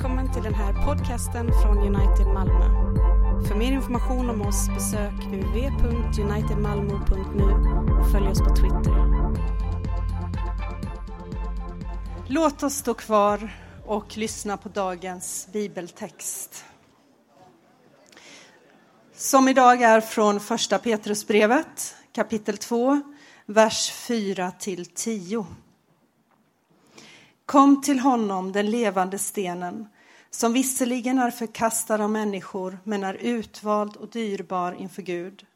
Välkommen till den här podcasten från United Malmö. För mer information om oss besök uv.unitedmalmo.nu och följ oss på Twitter. Låt oss stå kvar och lyssna på dagens bibeltext. Som idag är från första Petrusbrevet kapitel 2, vers 4 till 10. Kom till honom, den levande stenen, som visserligen är förkastad av människor, men är utvald och dyrbar inför Gud.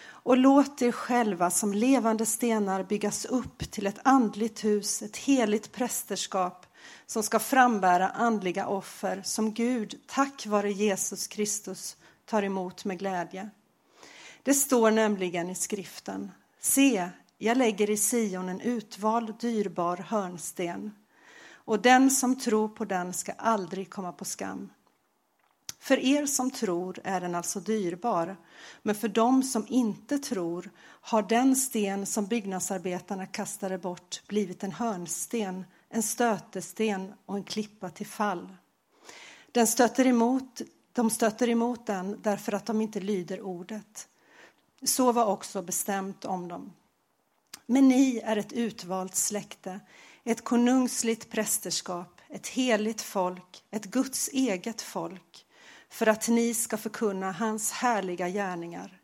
Och låt er själva som levande stenar byggas upp till ett andligt hus, ett heligt prästerskap som ska frambära andliga offer som Gud, tack vare Jesus Kristus, tar emot med glädje. Det står nämligen i skriften, se, jag lägger i Sion en utvald, dyrbar hörnsten och den som tror på den ska aldrig komma på skam. För er som tror är den alltså dyrbar, men för dem som inte tror har den sten som byggnadsarbetarna kastade bort blivit en hörnsten, en stötesten och en klippa till fall. Den stöter emot, de stöter emot den därför att de inte lyder ordet. Så var också bestämt om dem. Men ni är ett utvalt släkte, ett konungsligt prästerskap, ett heligt folk, ett Guds eget folk, för att ni ska förkunna hans härliga gärningar.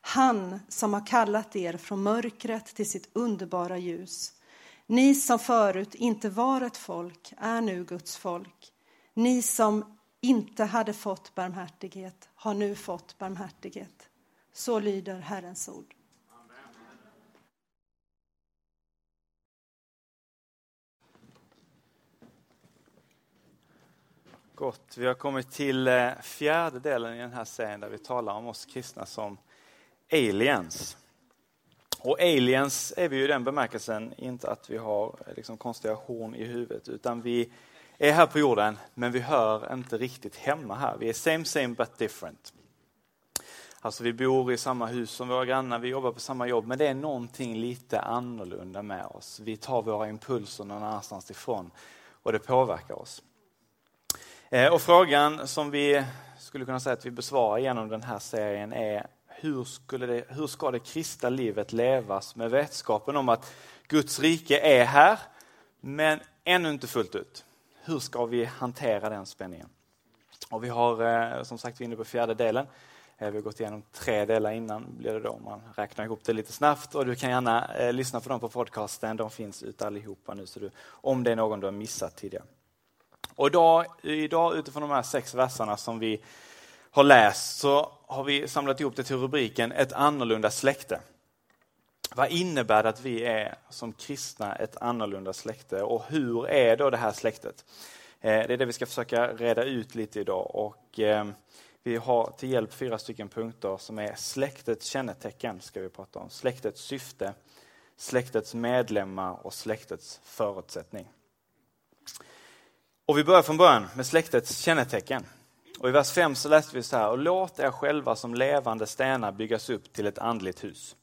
Han som har kallat er från mörkret till sitt underbara ljus. Ni som förut inte var ett folk är nu Guds folk. Ni som inte hade fått barmhärtighet har nu fått barmhärtighet. Så lyder Herrens ord. Gott, vi har kommit till eh, fjärde delen i den här serien där vi talar om oss kristna som aliens. Och aliens är vi ju i den bemärkelsen inte att vi har eh, liksom konstiga horn i huvudet utan vi är här på jorden men vi hör inte riktigt hemma här. Vi är same same but different. Alltså vi bor i samma hus som våra grannar, vi jobbar på samma jobb men det är någonting lite annorlunda med oss. Vi tar våra impulser någon annanstans ifrån och det påverkar oss. Eh, och frågan som vi skulle kunna säga att vi besvarar genom den här serien är hur, skulle det, hur ska det kristna livet levas med vetskapen om att Guds rike är här men ännu inte fullt ut. Hur ska vi hantera den spänningen? Och vi har eh, som sagt vi är inne på fjärde delen. Eh, vi har gått igenom tre delar innan, blir det då, om man räknar ihop det lite snabbt. Och du kan gärna eh, lyssna på dem på podcasten, de finns ute allihopa nu, så du, om det är någon du har missat tidigare. Och idag, idag utifrån de här sex verserna som vi har läst så har vi samlat ihop det till rubriken Ett annorlunda släkte. Vad innebär det att vi är som kristna ett annorlunda släkte och hur är då det här släktet? Eh, det är det vi ska försöka reda ut lite idag och eh, vi har till hjälp fyra stycken punkter som är släktets kännetecken, ska vi prata om. Släktets syfte, släktets medlemmar och släktets förutsättning. Och vi börjar från början med släktets kännetecken. Och I vers 5 så läste vi så här, och låt er själva som levande stenar byggas upp till ett andligt hus.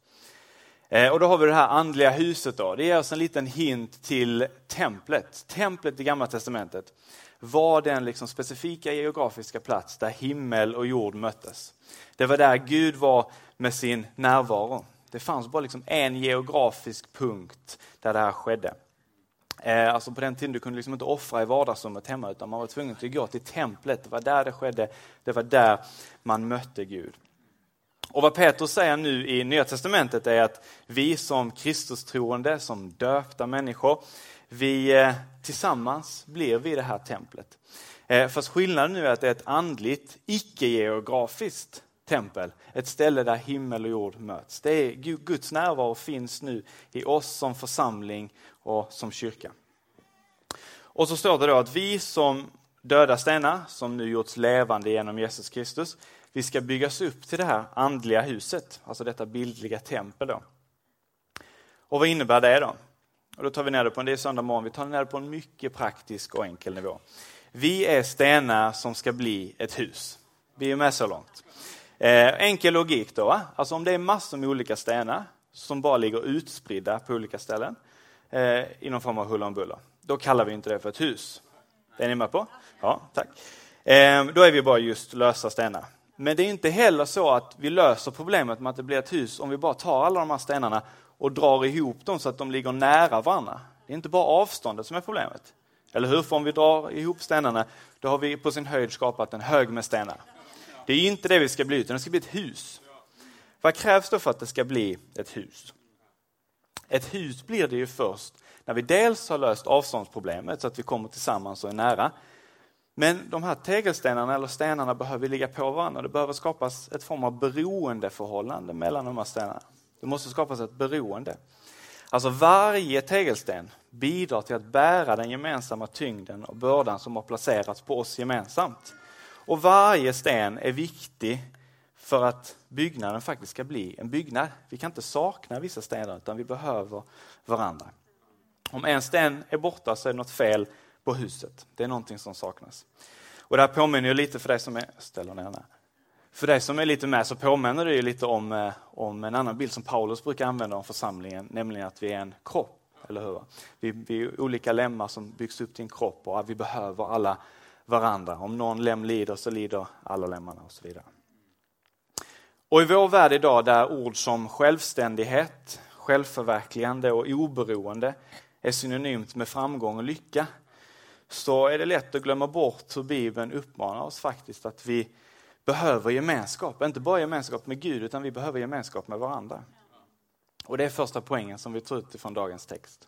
Eh, och då har vi det här andliga huset då. Det ger oss en liten hint till templet. Templet i Gamla Testamentet var den liksom specifika geografiska plats där himmel och jord möttes. Det var där Gud var med sin närvaro. Det fanns bara liksom en geografisk punkt där det här skedde. Eh, alltså på den tiden du kunde liksom inte offra i vardagsrummet hemma utan man var tvungen att gå till templet. Det var där det skedde. Det var där man mötte Gud. Och vad Petrus säger nu i Nya Testamentet är att vi som Kristustroende, som döpta människor, vi eh, tillsammans blir vi det här templet. Eh, fast skillnaden nu är att det är ett andligt, icke-geografiskt tempel. Ett ställe där himmel och jord möts. Det är, Guds närvaro finns nu i oss som församling och som kyrka. Och så står det då att vi som döda stenar, som nu gjorts levande genom Jesus Kristus, vi ska byggas upp till det här andliga huset, alltså detta bildliga tempel. Då. Och vad innebär det då? Och då tar vi ner det på en, det är söndag morgon, vi tar ner det på en mycket praktisk och enkel nivå. Vi är stenar som ska bli ett hus. Vi är med så långt. Eh, enkel logik då, va? alltså om det är massor med olika stenar som bara ligger utspridda på olika ställen eh, i någon form av huller om buller, då kallar vi inte det för ett hus. Det Är ni med på? Ja, tack. Eh, då är vi bara just lösa stenar. Men det är inte heller så att vi löser problemet med att det blir ett hus om vi bara tar alla de här stenarna och drar ihop dem så att de ligger nära varandra. Det är inte bara avståndet som är problemet. Eller hur? För om vi drar ihop stenarna, då har vi på sin höjd skapat en hög med stenar. Det är inte det vi ska bli, utan det ska bli ett hus. Vad krävs då för att det ska bli ett hus? Ett hus blir det ju först när vi dels har löst avståndsproblemet så att vi kommer tillsammans och är nära. Men de här tegelstenarna eller stenarna behöver ligga på varandra. Det behöver skapas ett form av beroendeförhållande mellan de här stenarna. Det måste skapas ett beroende. Alltså varje tegelsten bidrar till att bära den gemensamma tyngden och bördan som har placerats på oss gemensamt. Och varje sten är viktig för att byggnaden faktiskt ska bli en byggnad. Vi kan inte sakna vissa stenar utan vi behöver varandra. Om en sten är borta så är det något fel på huset. Det är någonting som saknas. Och det här påminner ju lite för dig som är, ställer ner här. För dig som är lite med så påminner det ju lite om, eh, om en annan bild som Paulus brukar använda om församlingen, nämligen att vi är en kropp. Eller hur? Vi, vi är olika lemmar som byggs upp till en kropp och att vi behöver alla varandra. Om någon lem lider så lider alla lemmarna och så vidare. Och i vår värld idag där ord som självständighet, självförverkligande och oberoende är synonymt med framgång och lycka så är det lätt att glömma bort hur Bibeln uppmanar oss faktiskt att vi behöver gemenskap. Inte bara gemenskap med Gud utan vi behöver gemenskap med varandra. Och det är första poängen som vi tar ut ifrån dagens text.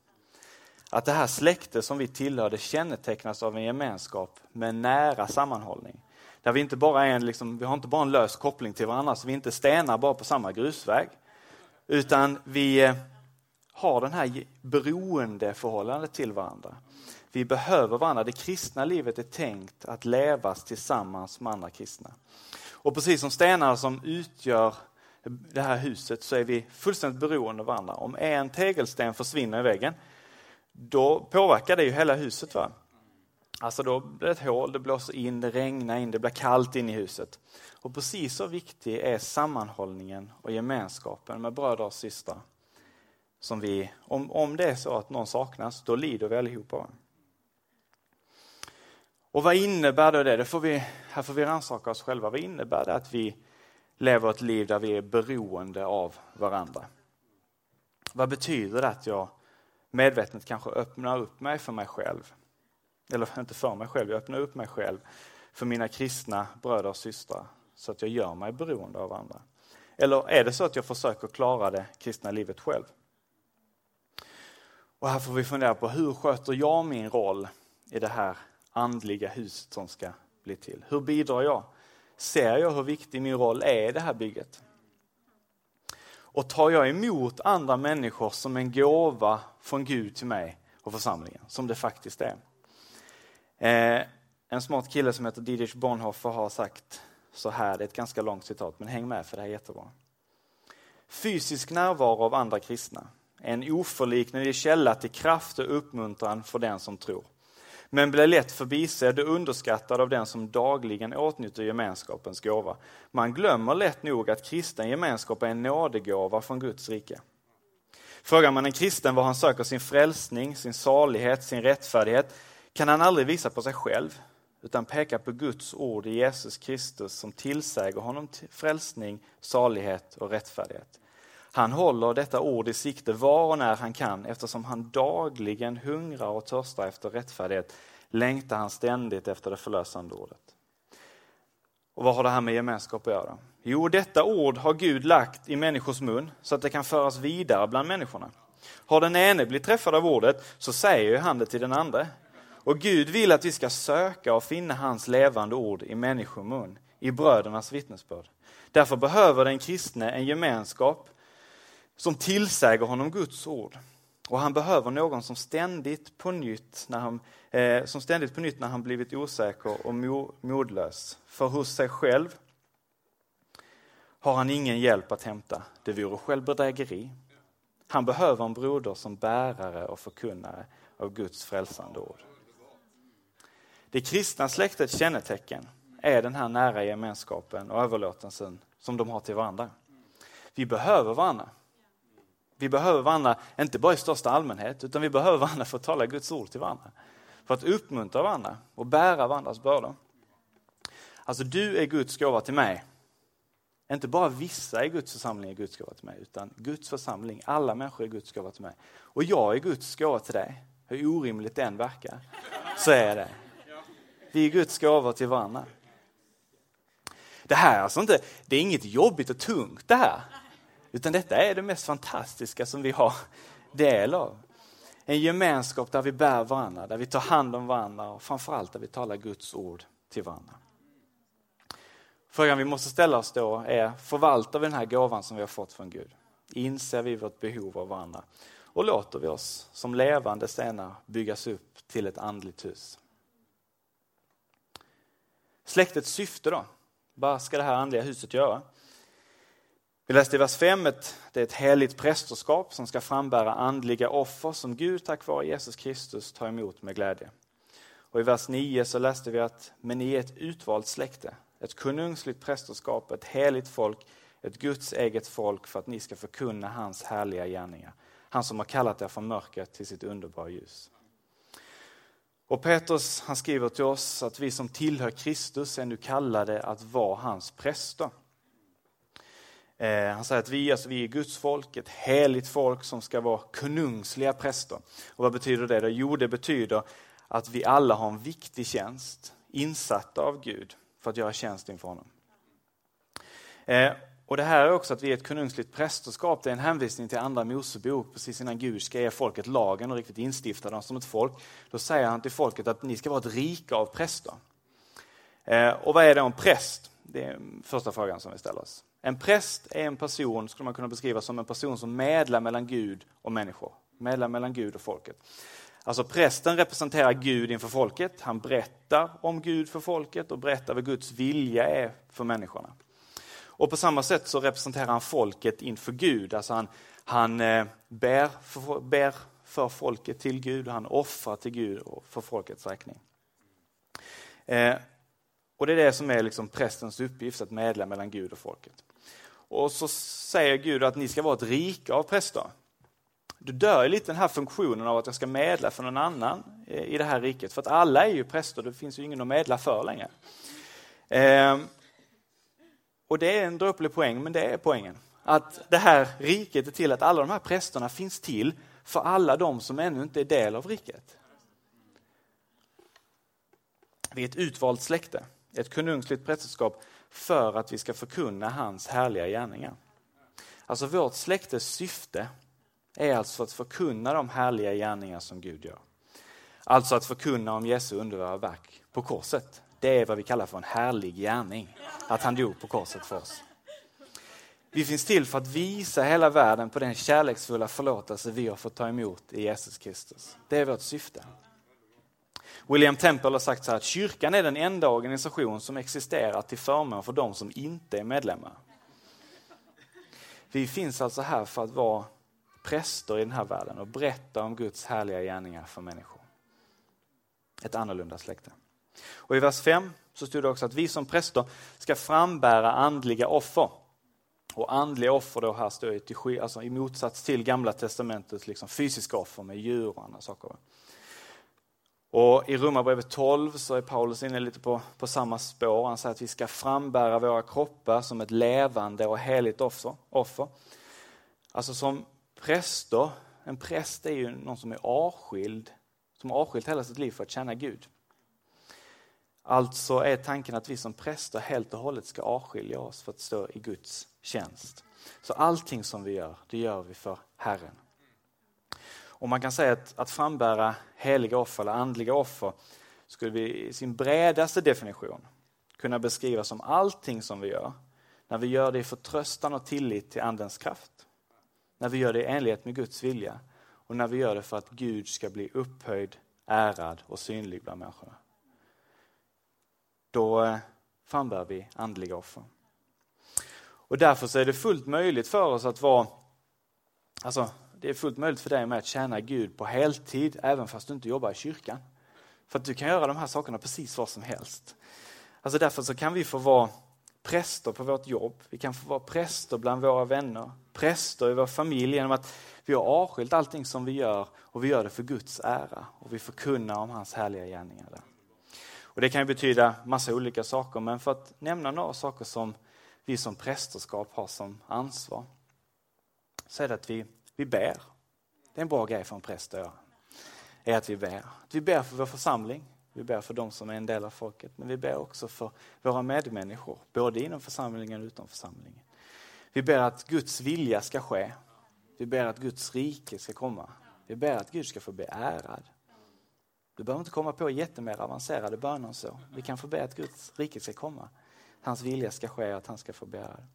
Att det här släktet som vi tillhör det kännetecknas av en gemenskap med nära sammanhållning. Där vi inte bara är en, liksom, vi har inte bara en lös koppling till varandra, så vi inte stenar bara på samma grusväg. Utan vi eh, har den här beroendeförhållandet till varandra. Vi behöver varandra. Det kristna livet är tänkt att levas tillsammans med andra kristna. Och precis som stenar som utgör det här huset så är vi fullständigt beroende av varandra. Om en tegelsten försvinner i väggen, då påverkar det ju hela huset. Va? Alltså då blir det ett hål, det blåser in, det regnar in, det blir kallt in i huset. Och precis så viktig är sammanhållningen och gemenskapen med bröder och systrar. Som vi, om, om det är så att någon saknas, då lider vi allihopa. Och vad innebär då det? det får vi, här får vi rannsaka oss själva. Vad innebär det att vi lever ett liv där vi är beroende av varandra? Vad betyder det att jag medvetet kanske öppnar upp mig för mig själv? Eller inte för mig själv, jag öppnar upp mig själv för mina kristna bröder och systrar så att jag gör mig beroende av andra. Eller är det så att jag försöker klara det kristna livet själv? Och här får vi fundera på hur sköter jag min roll i det här andliga huset som ska bli till? Hur bidrar jag? Ser jag hur viktig min roll är i det här bygget? Och tar jag emot andra människor som en gåva från Gud till mig och församlingen, som det faktiskt är? Eh, en smart kille som heter Dietrich Bonhoeffer har sagt så här, det är ett ganska långt citat, men häng med för det här är jättebra. Fysisk närvaro av andra kristna är en oförliknelig källa till kraft och uppmuntran för den som tror men blir lätt förbisedd och underskattad av den som dagligen åtnjuter gemenskapens gåva. Man glömmer lätt nog att kristen gemenskap är en nådegåva från Guds rike. Frågar man en kristen var han söker sin frälsning, sin salighet, sin rättfärdighet kan han aldrig visa på sig själv utan peka på Guds ord i Jesus Kristus som tillsäger honom frälsning, salighet och rättfärdighet. Han håller detta ord i sikte var och när han kan eftersom han dagligen hungrar och törstar efter rättfärdighet längtar han ständigt efter det förlösande ordet. Och vad har det här med gemenskap att göra? Jo, detta ord har Gud lagt i människors mun så att det kan föras vidare bland människorna. Har den ene blivit träffad av ordet så säger han det till den andra. Och Gud vill att vi ska söka och finna hans levande ord i människomun, i brödernas vittnesbörd. Därför behöver den kristne en gemenskap som tillsäger honom Guds ord. Och han behöver någon som ständigt på nytt när han, eh, som ständigt på nytt när han blivit osäker och mo, modlös. För hos sig själv har han ingen hjälp att hämta. Det vore självbedrägeri. Han behöver en broder som bärare och förkunnare av Guds frälsande ord. Det kristna släktets kännetecken är den här nära gemenskapen och överlåtelsen som de har till varandra. Vi behöver varandra. Vi behöver varandra, inte bara i största allmänhet, utan vi behöver varandra för att tala Guds ord till varandra. för att uppmuntra varandra och bära varandras bördor. Alltså du är Guds gåva till mig. Inte bara vissa i Guds församling är Guds gåva till mig, utan Guds församling, alla människor är Guds gåva till mig. Och jag är Guds gåva till dig. Hur orimligt det än verkar, så är det. Vi är Guds gåvor till varandra. Det här är alltså inte, det är inget jobbigt och tungt det här. Utan detta är det mest fantastiska som vi har del av. En gemenskap där vi bär varandra, där vi tar hand om varandra och framförallt där vi talar Guds ord till varandra. Frågan vi måste ställa oss då är, förvaltar vi den här gåvan som vi har fått från Gud? Inser vi vårt behov av varandra? Och låter vi oss som levande stenar byggas upp till ett andligt hus? Släktets syfte då? Vad ska det här andliga huset göra? Vi läste i vers 5 att det är ett heligt prästerskap som ska frambära andliga offer som Gud tack vare Jesus Kristus tar emot med glädje. Och i vers 9 så läste vi att men ni är ett utvalt släkte, ett konungsligt prästerskap, ett heligt folk, ett Guds eget folk för att ni ska förkunna hans härliga gärningar. Han som har kallat er från mörkret till sitt underbara ljus. Och Petrus han skriver till oss att vi som tillhör Kristus är nu kallade att vara hans präster. Eh, han säger att vi, alltså, vi är Guds folk, ett heligt folk som ska vara konungsliga präster. Och vad betyder det? Då? Jo, det betyder att vi alla har en viktig tjänst, insatta av Gud för att göra tjänst inför honom. Eh, och det här är också att vi är ett konungsligt prästerskap. Det är en hänvisning till andra Mosebok, precis innan Gud ska ge folket lagen och riktigt instifta dem som ett folk. Då säger han till folket att ni ska vara ett rike av präster. Eh, och vad är det om präst? Det är första frågan som vi ställer oss. En präst är en person, skulle man kunna beskriva som en person som medlar mellan Gud och människor. Medlar mellan Gud och folket. Alltså prästen representerar Gud inför folket. Han berättar om Gud för folket och berättar vad Guds vilja är för människorna. Och på samma sätt så representerar han folket inför Gud. Alltså han, han eh, bär, för, bär för folket till Gud och han offrar till Gud för folkets räkning. Eh, och det är det som är liksom prästens uppgift, att medla mellan Gud och folket. Och så säger Gud att ni ska vara ett rike av präster. Du dör lite den här funktionen av att jag ska medla för någon annan eh, i det här riket. För att alla är ju präster, det finns ju ingen att medla för längre. Eh, och det är en dråplig poäng, men det är poängen. Att det här riket är till att alla de här prästerna finns till för alla de som ännu inte är del av riket. Vi är ett utvalt släkte, ett konungsligt prästerskap för att vi ska förkunna hans härliga gärningar. Alltså vårt släktes syfte är alltså att förkunna de härliga gärningar som Gud gör. Alltså att förkunna om Jesu underbara verk på korset. Det är vad vi kallar för en härlig gärning, att han dog på korset för oss. Vi finns till för att visa hela världen på den kärleksfulla förlåtelse vi har fått ta emot i Jesus Kristus. Det är vårt syfte. William Temple har sagt så här att kyrkan är den enda organisation som existerar till förmån för de som inte är medlemmar. Vi finns alltså här för att vara präster i den här världen och berätta om Guds härliga gärningar för människor. Ett annorlunda släkte. Och I vers 5 så stod det också att vi som präster ska frambära andliga offer. Och andliga offer då här står i, alltså i motsats till gamla testamentets liksom fysiska offer med djur och andra saker. Och I Romarbrevet 12 så är Paulus inne lite på, på samma spår. Han säger att vi ska frambära våra kroppar som ett levande och heligt offer. offer. Alltså som präster, en präst är ju någon som är avskild, som har avskilt hela sitt liv för att känna Gud. Alltså är tanken att vi som präster helt och hållet ska avskilja oss för att stå i Guds tjänst. Så allting som vi gör, det gör vi för Herren. Och man kan säga att, att frambära heliga offer eller andliga offer skulle vi i sin bredaste definition kunna beskriva som allting som vi gör när vi gör det i förtröstan och tillit till Andens kraft. När vi gör det i enlighet med Guds vilja och när vi gör det för att Gud ska bli upphöjd, ärad och synlig bland människorna. Då eh, frambär vi andliga offer. Och därför så är det fullt möjligt för oss att vara, alltså det är fullt möjligt för dig med att tjäna Gud på heltid även fast du inte jobbar i kyrkan. För att du kan göra de här sakerna precis vad som helst. Alltså därför så kan vi få vara präster på vårt jobb, vi kan få vara präster bland våra vänner, präster i vår familj genom att vi har avskilt allting som vi gör och vi gör det för Guds ära och vi förkunnar om hans härliga gärningar. Där. Och Det kan ju betyda massa olika saker men för att nämna några saker som vi som prästerskap har som ansvar så är det att vi, vi ber. Det är en bra grej för en präst att göra. Är att vi ber. Att vi ber för vår församling, vi ber för de som är en del av folket, men vi ber också för våra medmänniskor, både inom församlingen och utom församlingen. Vi ber att Guds vilja ska ske. Vi ber att Guds rike ska komma. Vi ber att Gud ska få bli ärad. Du behöver inte komma på jättemer avancerade böner än så. Vi kan få be att Guds rike ska komma. Hans vilja ska ske och att han ska få bära det.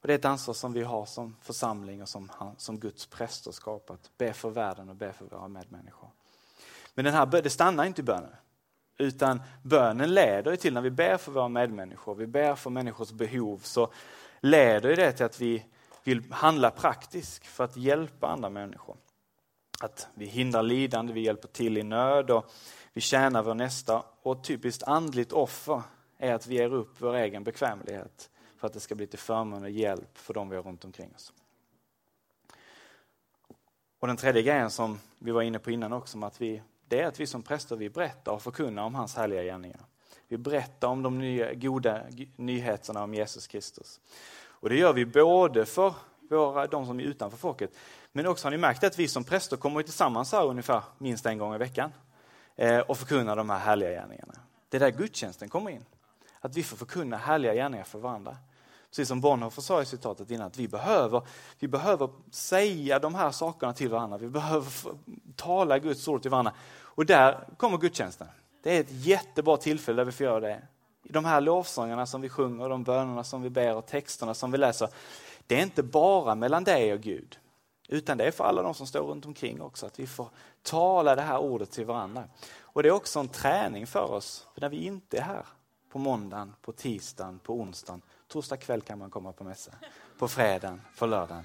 Och det är ett ansvar som vi har som församling och som, som Guds prästerskap att be för världen och be för våra medmänniskor. Men den här, det stannar inte i bönen. Utan bönen leder till när vi ber för våra medmänniskor, vi ber för människors behov, så leder det till att vi vill handla praktiskt för att hjälpa andra människor. Att vi hindrar lidande, vi hjälper till i nöd och vi tjänar vår nästa. Och ett typiskt andligt offer är att vi ger upp vår egen bekvämlighet för att det ska bli till förmån och hjälp för de vi har runt omkring oss. Och den tredje grejen som vi var inne på innan också, att vi, det är att vi som präster vi berättar och förkunnar om hans härliga gärningar. Vi berättar om de nya, goda nyheterna om Jesus Kristus. Och det gör vi både för våra, de som är utanför folket, men också har ni märkt att vi som präster kommer tillsammans här ungefär minst en gång i veckan eh, och förkunnar de här härliga gärningarna. Det är där gudstjänsten kommer in. Att vi får förkunna härliga gärningar för varandra. Precis som Bonhoeffer sa i citatet innan, att vi behöver, vi behöver säga de här sakerna till varandra. Vi behöver tala Guds ord till varandra. Och där kommer gudstjänsten. Det är ett jättebra tillfälle där vi får göra det. I de här lovsångerna som vi sjunger, de bönerna som vi ber och texterna som vi läser. Det är inte bara mellan dig och Gud. Utan det är för alla de som står runt omkring också, att vi får tala det här ordet till varandra. Och det är också en träning för oss, för när vi inte är här på måndagen, på tisdagen, på onsdagen, torsdag kväll kan man komma på mässa, på fredagen, på lördagen.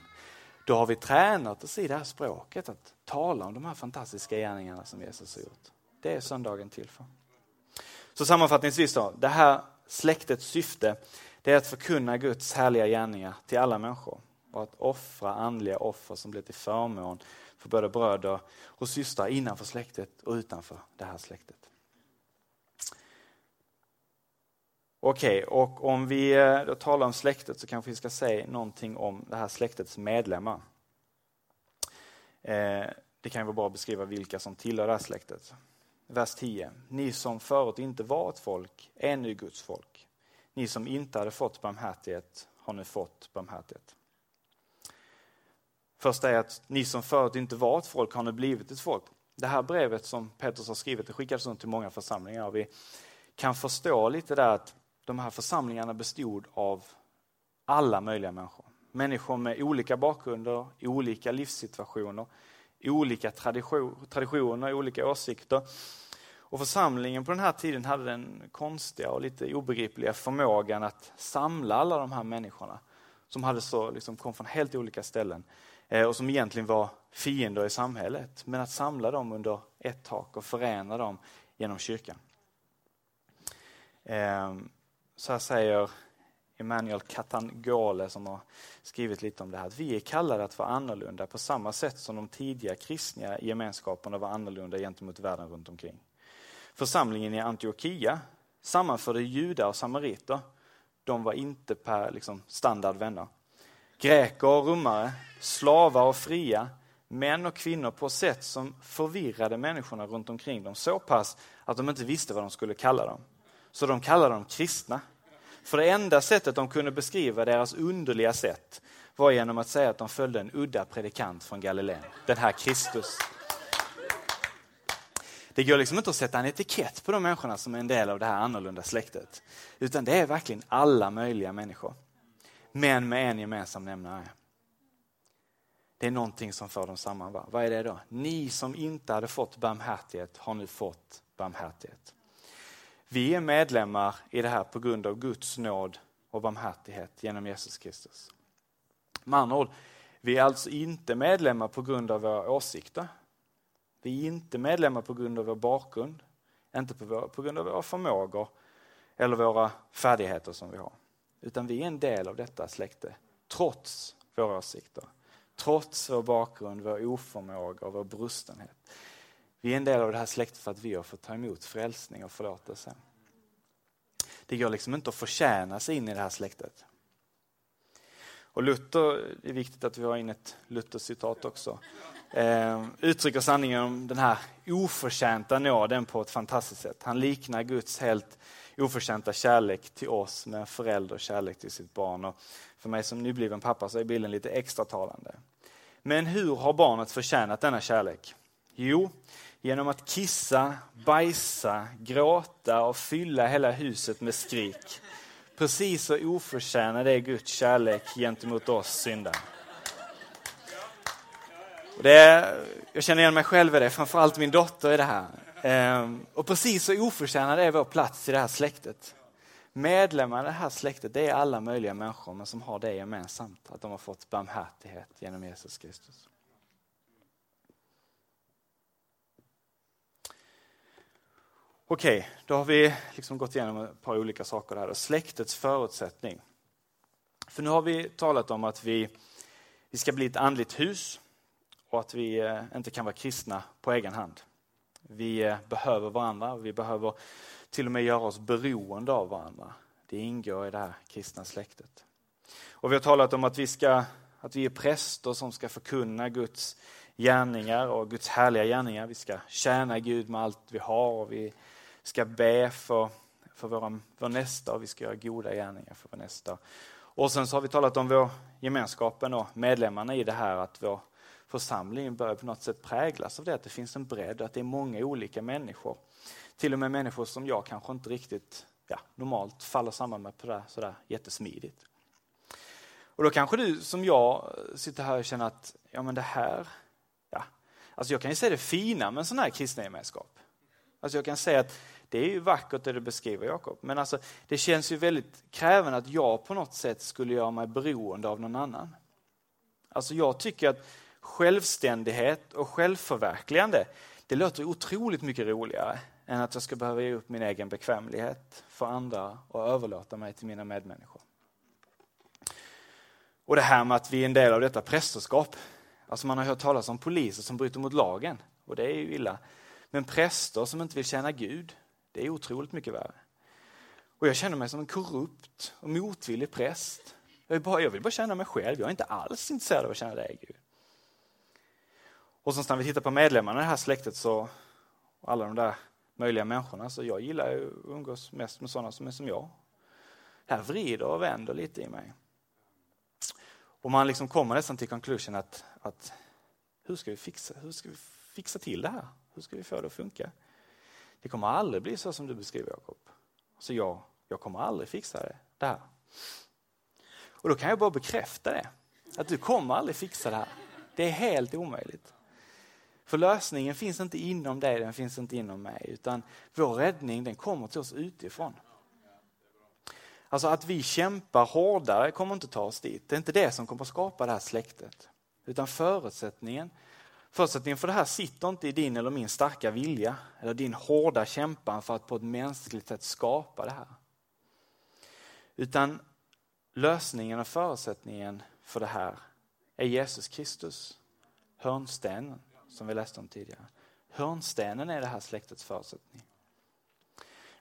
Då har vi tränat oss i det här språket, att tala om de här fantastiska gärningarna som Jesus har gjort. Det är söndagen till för. Så sammanfattningsvis då, det här släktets syfte det är att förkunna Guds härliga gärningar till alla människor och att offra andliga offer som blir till förmån för både bröder och systrar innanför släktet och utanför det här släktet. Okej, okay, och om vi eh, då talar om släktet så kanske vi ska säga någonting om det här släktets medlemmar. Eh, det kan vara bra att beskriva vilka som tillhör det här släktet. Vers 10. Ni som förut inte var ett folk är nu Guds folk. Ni som inte hade fått barmhärtighet har nu fått barmhärtighet. Första är att ni som förut inte var ett folk har nu blivit ett folk. Det här brevet som Petrus har skrivit det skickades runt till många församlingar och vi kan förstå lite där att de här församlingarna bestod av alla möjliga människor. Människor med olika bakgrunder, olika livssituationer, olika traditioner, olika åsikter. Och församlingen på den här tiden hade den konstiga och lite obegripliga förmågan att samla alla de här människorna som hade så, liksom, kom från helt olika ställen eh, och som egentligen var fiender i samhället. Men att samla dem under ett tak och förena dem genom kyrkan. Ehm, så här säger Emanuel Katangole som har skrivit lite om det här, att vi är kallade att vara annorlunda på samma sätt som de tidiga kristna gemenskaperna var annorlunda gentemot världen runt omkring. Församlingen i Antiochia sammanförde judar och samariter. De var inte per liksom, standard vänner. Greker och romare, slavar och fria, män och kvinnor på sätt som förvirrade människorna runt omkring dem så pass att de inte visste vad de skulle kalla dem. Så de kallade dem kristna. För det enda sättet de kunde beskriva deras underliga sätt var genom att säga att de följde en udda predikant från Galileen, den här Kristus. Det går liksom inte att sätta en etikett på de människorna som är en del av det här annorlunda släktet. Utan det är verkligen alla möjliga människor. Men med en gemensam nämnare. Det är någonting som för dem samman. Va? Vad är det då? Ni som inte hade fått barmhärtighet har nu fått barmhärtighet. Vi är medlemmar i det här på grund av Guds nåd och barmhärtighet genom Jesus Kristus. Med andra ord, vi är alltså inte medlemmar på grund av våra åsikter. Vi är inte medlemmar på grund av vår bakgrund, inte på, vår, på grund av våra förmågor eller våra färdigheter som vi har. Utan vi är en del av detta släkte, trots våra åsikter. Trots vår bakgrund, vår oförmåga och vår brustenhet. Vi är en del av det här släktet för att vi har fått ta emot frälsning och förlåtelse. Det går liksom inte att förtjäna sig in i det här släktet. Och Luther, det är viktigt att vi har in ett Luther-citat också, eh, uttrycker sanningen om den här oförtjänta nåden på ett fantastiskt sätt. Han liknar Guds helt oförtjänta kärlek till oss med en förälders kärlek till sitt barn. Och för mig som nybliven pappa så är bilden lite extra talande. Men hur har barnet förtjänat denna kärlek? Jo, genom att kissa, bajsa, gråta och fylla hela huset med skrik. Precis så oförtjänad är Guds kärlek gentemot oss syndare. Det jag känner igen mig själv i det, framförallt min dotter i det här. Ehm, och precis så oförtjänad är vår plats i det här släktet. Medlemmar i det här släktet det är alla möjliga människor men som har det gemensamt, att de har fått barmhärtighet genom Jesus Kristus. Okej, då har vi liksom gått igenom ett par olika saker där. Släktets förutsättning. För nu har vi talat om att vi, vi ska bli ett andligt hus och att vi eh, inte kan vara kristna på egen hand. Vi eh, behöver varandra, vi behöver till och med göra oss beroende av varandra. Det ingår i det här kristna släktet. Och vi har talat om att vi, ska, att vi är präster som ska förkunna Guds gärningar och Guds härliga gärningar. Vi ska tjäna Gud med allt vi har och vi ska be för, för vår, vår nästa och vi ska göra goda gärningar för vår nästa. Och sen så har vi talat om vår gemenskapen och medlemmarna i det här, att vår församlingen börjar på något sätt präglas av det, att det finns en bredd, att det är många olika människor. Till och med människor som jag kanske inte riktigt ja, normalt faller samman med på det sådär jättesmidigt. Och då kanske du som jag sitter här och känner att ja, men det här, ja, alltså jag kan ju säga det fina med en sån här kristen gemenskap. Alltså jag kan säga att det är ju vackert det du beskriver Jakob, men alltså det känns ju väldigt krävande att jag på något sätt skulle göra mig beroende av någon annan. Alltså jag tycker att självständighet och självförverkligande, det låter otroligt mycket roligare än att jag ska behöva ge upp min egen bekvämlighet för andra och överlåta mig till mina medmänniskor. Och det här med att vi är en del av detta prästerskap. Alltså man har hört talas om poliser som bryter mot lagen och det är ju illa. Men präster som inte vill tjäna Gud, det är otroligt mycket värre. Och jag känner mig som en korrupt och motvillig präst. Jag, bara, jag vill bara tjäna mig själv, jag är inte alls intresserad av att tjäna dig Gud. Och sen när vi tittar på medlemmarna i det här släktet så, alla de där möjliga människorna, så jag gillar ju att umgås mest med sådana som är som jag. Det här vrider och vänder lite i mig. Och man liksom kommer nästan till conclusion att, att hur, ska vi fixa, hur ska vi fixa till det här? Hur ska vi få det att funka? Det kommer aldrig bli så som du beskriver Jakob. Så jag, jag kommer aldrig fixa det, det här. Och då kan jag bara bekräfta det. Att du kommer aldrig fixa det här. Det är helt omöjligt. För lösningen finns inte inom dig, den finns inte inom mig. Utan vår räddning den kommer till oss utifrån. Alltså att vi kämpar hårdare kommer inte ta oss dit. Det är inte det som kommer skapa det här släktet. Utan förutsättningen, förutsättningen för det här sitter inte i din eller min starka vilja eller din hårda kämpan för att på ett mänskligt sätt skapa det här. Utan lösningen och förutsättningen för det här är Jesus Kristus, hörnstenen som vi läste om tidigare. Hörnstenen är det här släktets förutsättning.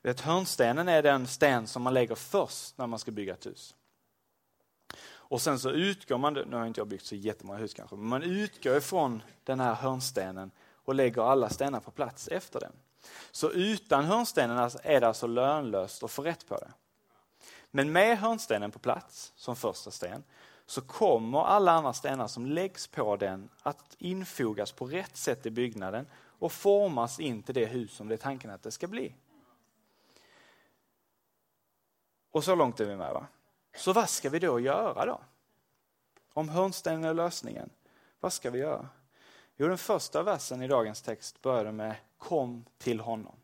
Vet, hörnstenen är den sten som man lägger först när man ska bygga ett hus. Och sen så utgår man, nu har inte jag byggt så jättemånga hus kanske, men man utgår ifrån den här hörnstenen och lägger alla stenar på plats efter den. Så utan hörnstenen alltså är det alltså lönlöst att få rätt på det. Men med hörnstenen på plats som första sten så kommer alla andra stenar som läggs på den att infogas på rätt sätt i byggnaden och formas in till det hus som det är tanken att det ska bli. Och så långt är vi med va? Så vad ska vi då göra då? Om hörnstenen är lösningen, vad ska vi göra? Jo, den första versen i dagens text börjar med Kom till honom.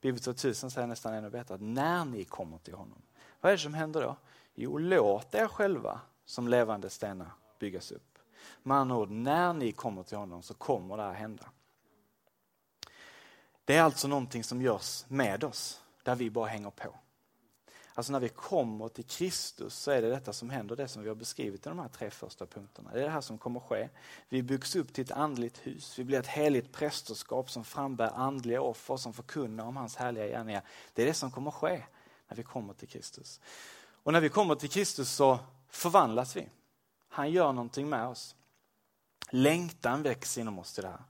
Bibel 2000 säger nästan ännu bättre att när ni kommer till honom. Vad är det som händer då? Jo, låt er själva som levande stenar byggas upp. Med andra ord, när ni kommer till honom så kommer det här hända. Det är alltså någonting som görs med oss, där vi bara hänger på. Alltså när vi kommer till Kristus så är det detta som händer, det som vi har beskrivit i de här tre första punkterna. Det är det här som kommer ske. Vi byggs upp till ett andligt hus. Vi blir ett heligt prästerskap som frambär andliga offer som förkunnar om hans härliga gärningar. Det är det som kommer ske när vi kommer till Kristus. Och när vi kommer till Kristus så förvandlas vi. Han gör någonting med oss. Längtan väcks inom oss till det här.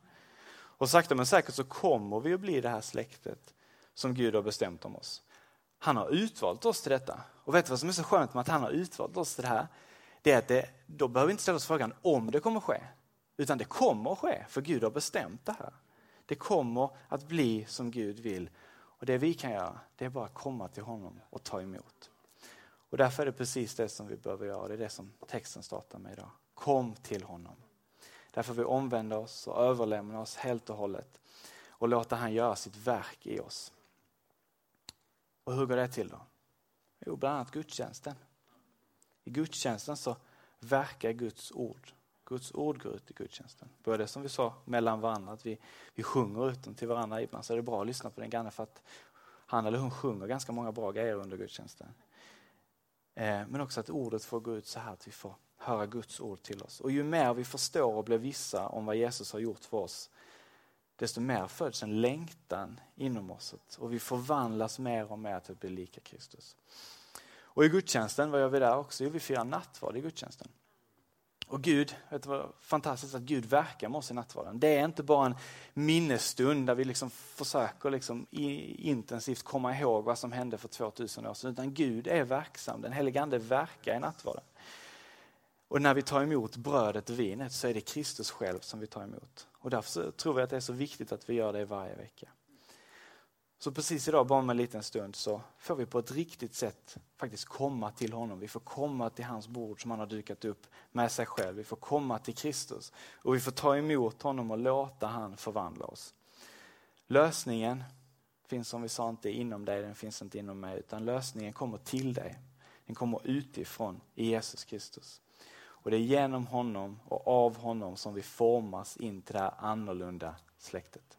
Och sakta men säkert så kommer vi att bli det här släktet som Gud har bestämt om oss. Han har utvalt oss till detta. Och vet du vad som är så skönt med att han har utvalt oss till det här? Det är att det, då behöver vi inte ställa oss frågan om det kommer ske. Utan det kommer att ske, för Gud har bestämt det här. Det kommer att bli som Gud vill. Och det vi kan göra, det är bara att komma till honom och ta emot. Och därför är det precis det som vi behöver göra. Det är det som texten startar med idag. Kom till honom. Därför vi omvänder oss och överlämnar oss helt och hållet och låter han göra sitt verk i oss. Och hur går det till då? Jo, bland annat gudstjänsten. I gudstjänsten så verkar Guds ord. Guds ord går ut i gudstjänsten. Både som vi sa mellan varandra, att vi, vi sjunger ut dem till varandra. Ibland så är det bra att lyssna på den granne för att han eller hon sjunger ganska många bra grejer under gudstjänsten. Eh, men också att ordet får gå ut så här att vi får höra Guds ord till oss. Och ju mer vi förstår och blir vissa om vad Jesus har gjort för oss, desto mer föds en längtan inom oss och vi förvandlas mer och mer till att bli lika Kristus. Och i gudstjänsten, vad gör vi där också? Jo, vi firar nattvard i gudstjänsten. Och Gud, vet du vad fantastiskt att Gud verkar med oss i nattvarden. Det är inte bara en minnesstund där vi liksom försöker liksom intensivt komma ihåg vad som hände för 2000 år sedan, utan Gud är verksam. Den helige Ande verkar i nattvarden. Och när vi tar emot brödet och vinet så är det Kristus själv som vi tar emot. Och därför tror vi att det är så viktigt att vi gör det varje vecka. Så precis idag, bara om en liten stund, så får vi på ett riktigt sätt faktiskt komma till honom. Vi får komma till hans bord som han har dukat upp med sig själv. Vi får komma till Kristus och vi får ta emot honom och låta han förvandla oss. Lösningen finns som vi sa inte inom dig, den finns inte inom mig, utan lösningen kommer till dig. Den kommer utifrån i Jesus Kristus. Och det är genom honom och av honom som vi formas in till det här annorlunda släktet.